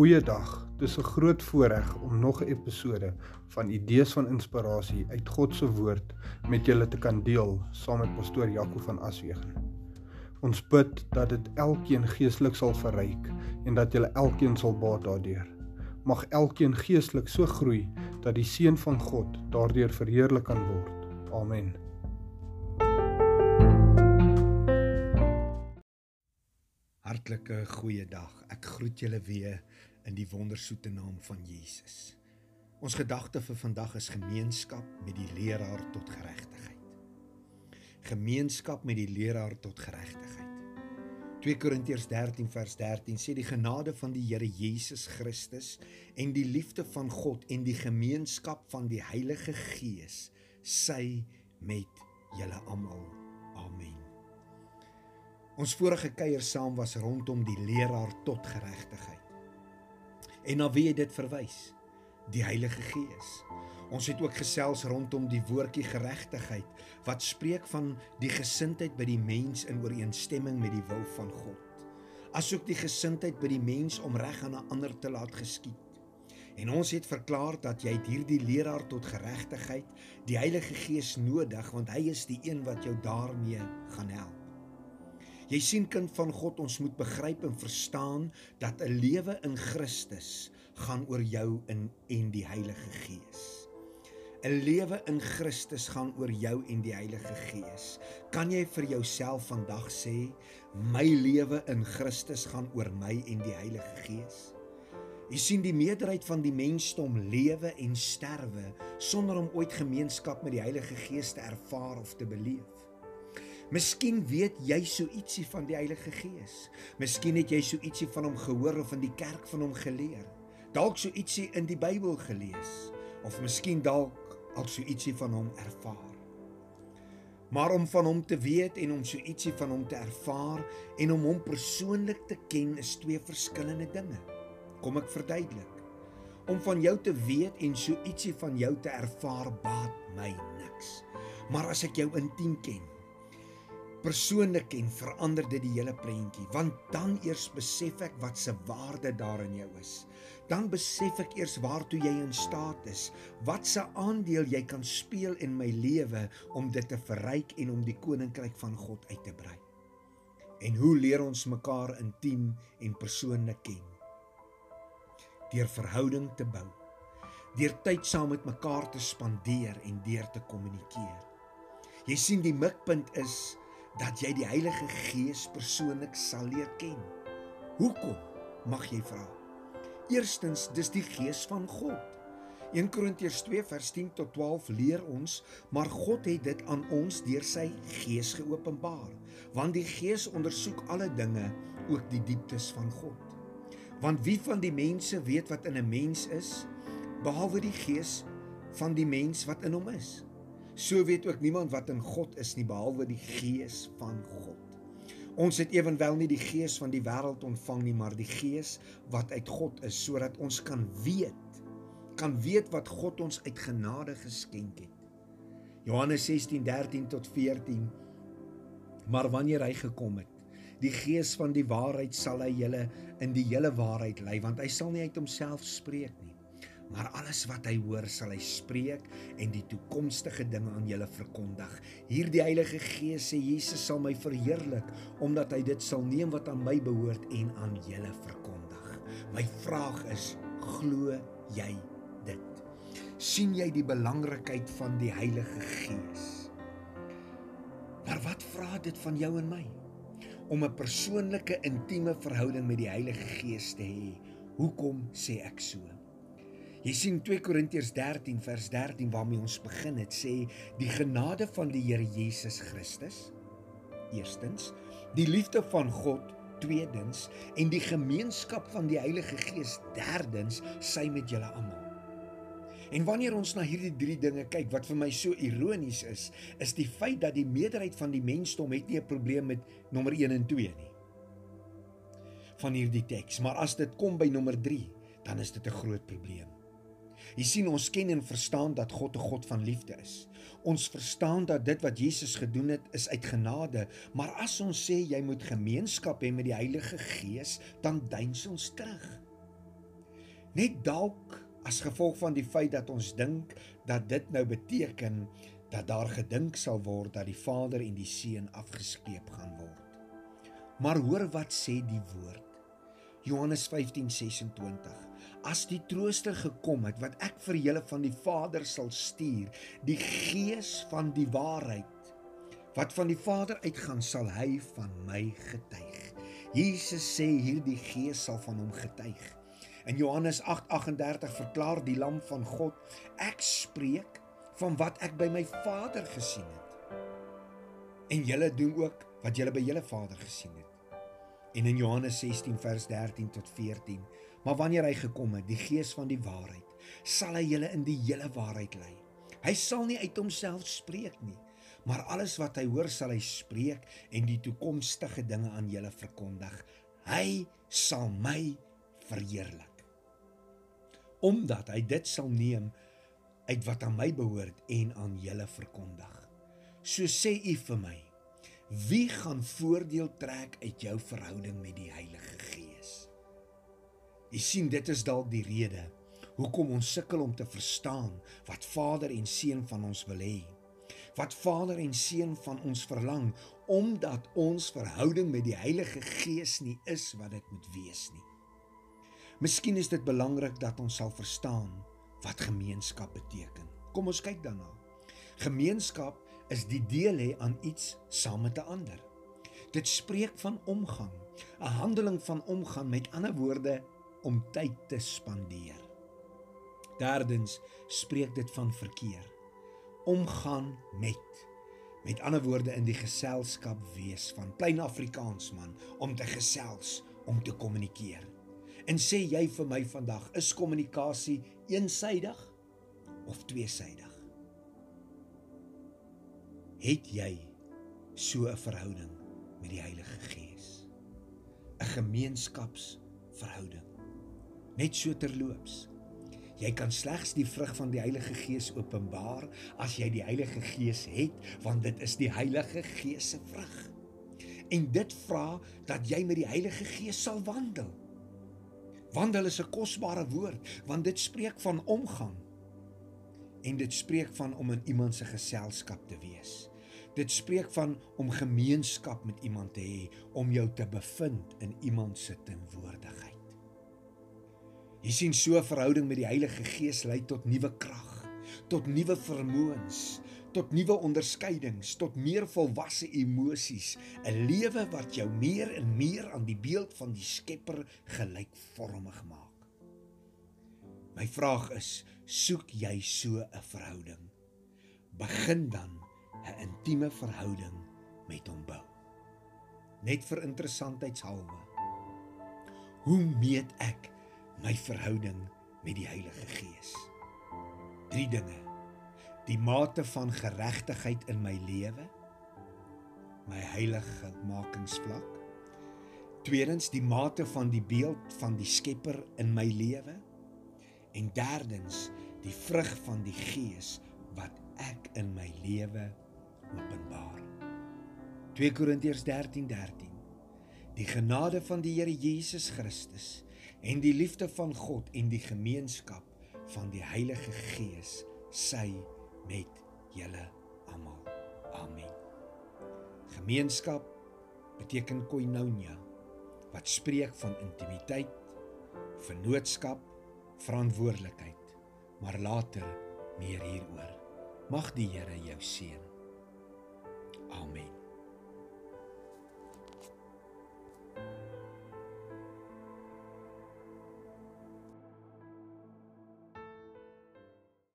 Goeiedag. Dis 'n groot voorreg om nog 'n episode van Idees van Inspirasie uit God se woord met julle te kan deel saam met pastoor Jaco van Aswegen. Ons bid dat dit elkeen geestelik sal verryk en dat julle elkeen sal baat daardeur. Mag elkeen geestelik so groei dat die seën van God daardeur verheerlik kan word. Amen. Hartlike goeiedag. Ek groet julle weer in die wondersoete naam van Jesus. Ons gedagte vir vandag is gemeenskap met die leraar tot geregtigheid. Gemeenskap met die leraar tot geregtigheid. 2 Korintiërs 13 vers 13 sê die genade van die Here Jesus Christus en die liefde van God en die gemeenskap van die Heilige Gees sy met julle almal. Amen. Ons vorige kuier saam was rondom die leraar tot geregtigheid. En na wie het dit verwys? Die Heilige Gees. Ons het ook gesels rondom die woordjie geregtigheid wat spreek van die gesindheid by die mens in ooreenstemming met die wil van God. Asook die gesindheid by die mens om reg aan 'n ander te laat geskied. En ons het verklaar dat jy hierdie leraar tot geregtigheid, die Heilige Gees nodig want hy is die een wat jou daarmee gaan help. Jy sien kind van God, ons moet begryp en verstaan dat 'n lewe in Christus gaan oor jou in en die Heilige Gees. 'n Lewe in Christus gaan oor jou en die Heilige Gees. Kan jy vir jouself vandag sê, my lewe in Christus gaan oor my en die Heilige Gees? Jy sien die meerderheid van die mensdom lewe en sterwe sonder om ooit gemeenskap met die Heilige Gees te ervaar of te beleef. Miskien weet jy so ietsie van die Heilige Gees. Miskien het jy so ietsie van hom gehoor of in die kerk van hom geleer. Dalk so ietsie in die Bybel gelees of miskien dalk al so ietsie van hom ervaar. Maar om van hom te weet en om so ietsie van hom te ervaar en om hom persoonlik te ken is twee verskillende dinge. Kom ek verduidelik. Om van jou te weet en so ietsie van jou te ervaar baat my niks. Maar as ek jou intiem ken, persoonlik en verander dit die hele prentjie want dan eers besef ek wat se waarde daar in jou is. Dan besef ek eers waartoe jy in staat is wat se aandeel jy kan speel in my lewe om dit te verryk en om die koninkryk van God uit te brei. En hoe leer ons mekaar intiem en persoonlik ken? Deur verhouding te bou. Deur tyd saam met mekaar te spandeer en deur te kommunikeer. Jy sien die mikpunt is dat jy die Heilige Gees persoonlik sal leer ken. Hoekom? Mag jy vra. Eerstens, dis die Gees van God. 1 Korintiërs 2 vers 10 tot 12 leer ons, maar God het dit aan ons deur sy Gees geopenbaar, want die Gees ondersoek alle dinge, ook die dieptes van God. Want wie van die mense weet wat in 'n mens is, behalwe die Gees van die mens wat in hom is? So weet ook niemand wat in God is nie behalwe die Gees van God. Ons het ewenwel nie die gees van die wêreld ontvang nie, maar die gees wat uit God is sodat ons kan weet, kan weet wat God ons uit genade geskenk het. Johannes 16:13 tot 14. Maar wanneer hy gekom het, die gees van die waarheid sal hy julle in die hele waarheid lei, want hy sal nie uit homself spreek nie maar alles wat hy hoor sal hy spreek en die toekomstige dinge aan julle verkondig. Hierdie Heilige Gees sê Jesus sal my verheerlik omdat hy dit sal neem wat aan my behoort en aan julle verkondig. My vraag is, glo jy dit? sien jy die belangrikheid van die Heilige Gees? Maar wat vra dit van jou en my? Om 'n persoonlike intieme verhouding met die Heilige Gees te hê. Hoekom sê ek so? Jy sien 2 Korintiërs 13 vers 13 waarmee ons begin het sê die genade van die Here Jesus Christus eerstens die liefde van God tweedens en die gemeenskap van die Heilige Gees derdens sy met julle almal. En wanneer ons na hierdie drie dinge kyk wat vir my so ironies is, is die feit dat die meerderheid van die mensdom het nie 'n probleem met nommer 1 en 2 nie. Van hierdie teks, maar as dit kom by nommer 3, dan is dit 'n groot probleem. Jy sien ons ken en verstaan dat God 'n God van liefde is. Ons verstaan dat dit wat Jesus gedoen het is uit genade, maar as ons sê jy moet gemeenskap hê met die Heilige Gees, dan duins ons terug. Net dalk as gevolg van die feit dat ons dink dat dit nou beteken dat daar gedink sal word dat die Vader en die Seun afgeskeep gaan word. Maar hoor wat sê die woord. Johannes 15:26 As die trooster gekom het wat ek vir julle van die Vader sal stuur, die Gees van die waarheid wat van die Vader uitgaan, sal hy van my getuig. Jesus sê hierdie Gees sal van hom getuig. In Johannes 8:38 verklaar die lam van God: Ek spreek van wat ek by my Vader gesien het. En julle doen ook wat julle by julle Vader gesien het. En in Johannes 16 vers 13 tot 14: Maar wanneer hy gekom het, die Gees van die waarheid, sal hy julle in die hele waarheid lei. Hy sal nie uit homself spreek nie, maar alles wat hy hoor sal hy spreek en die toekomstige dinge aan julle verkondig. Hy sal my verheerlik. Omdat hy dit sal neem uit wat aan my behoort en aan julle verkondig. So sê u vir my, wie gaan voordeel trek uit jou verhouding met die Heilige Gees? Jy sien dit is dalk die rede hoekom ons sukkel om te verstaan wat Vader en Seun van ons wil hê wat Vader en Seun van ons verlang omdat ons verhouding met die Heilige Gees nie is wat dit moet wees nie. Miskien is dit belangrik dat ons sal verstaan wat gemeenskap beteken. Kom ons kyk daarna. Gemeenskap is die deel hê aan iets saam met 'n ander. Dit spreek van omgang, 'n handeling van omgaan met ander woorde om tyd te spandeer. Derdens spreek dit van verkeer omgaan met met ander woorde in die geselskap wees van plain Afrikaans man om te gesels om te kommunikeer en sê jy vir my vandag is kommunikasie eensydig of tweesydig het jy so 'n verhouding met die Heilige Gees 'n gemeenskapsverhouding net so terloops Jy kan slegs die vrug van die Heilige Gees openbaar as jy die Heilige Gees het, want dit is die Heilige Gees se vrug. En dit vra dat jy met die Heilige Gees sal wandel. Wandel is 'n kosbare woord, want dit spreek van omgang. En dit spreek van om in iemand se geselskap te wees. Dit spreek van om gemeenskap met iemand te hê, om jou te bevind in iemand se teenwoordigheid. Jy sien so 'n verhouding met die Heilige Gees lei tot nuwe krag, tot nuwe vermoëns, tot nuwe onderskeidings, tot meer volwasse emosies, 'n lewe wat jou meer en meer aan die beeld van die Skepper gelykvormig maak. My vraag is, soek jy so 'n verhouding? Begin dan 'n intieme verhouding met hom bou. Net vir interessantheidshalwe. Hoe meet ek my verhouding met die Heilige Gees. Drie dinge. Die mate van geregtigheid in my lewe, my heilige makingsvlak. Tweedens die mate van die beeld van die Skepper in my lewe. En derdens die vrug van die Gees wat ek in my lewe openbaar. 2 Korintiërs 13:13 13. Die genade van die Here Jesus Christus en die liefde van God en die gemeenskap van die Heilige Gees sy met julle almal. Amen. Gemeenskap beteken koinonia wat spreek van intimiteit, vennootskap, verantwoordelikheid, maar later meer hieroor. Mag die Here jou seën. Amen.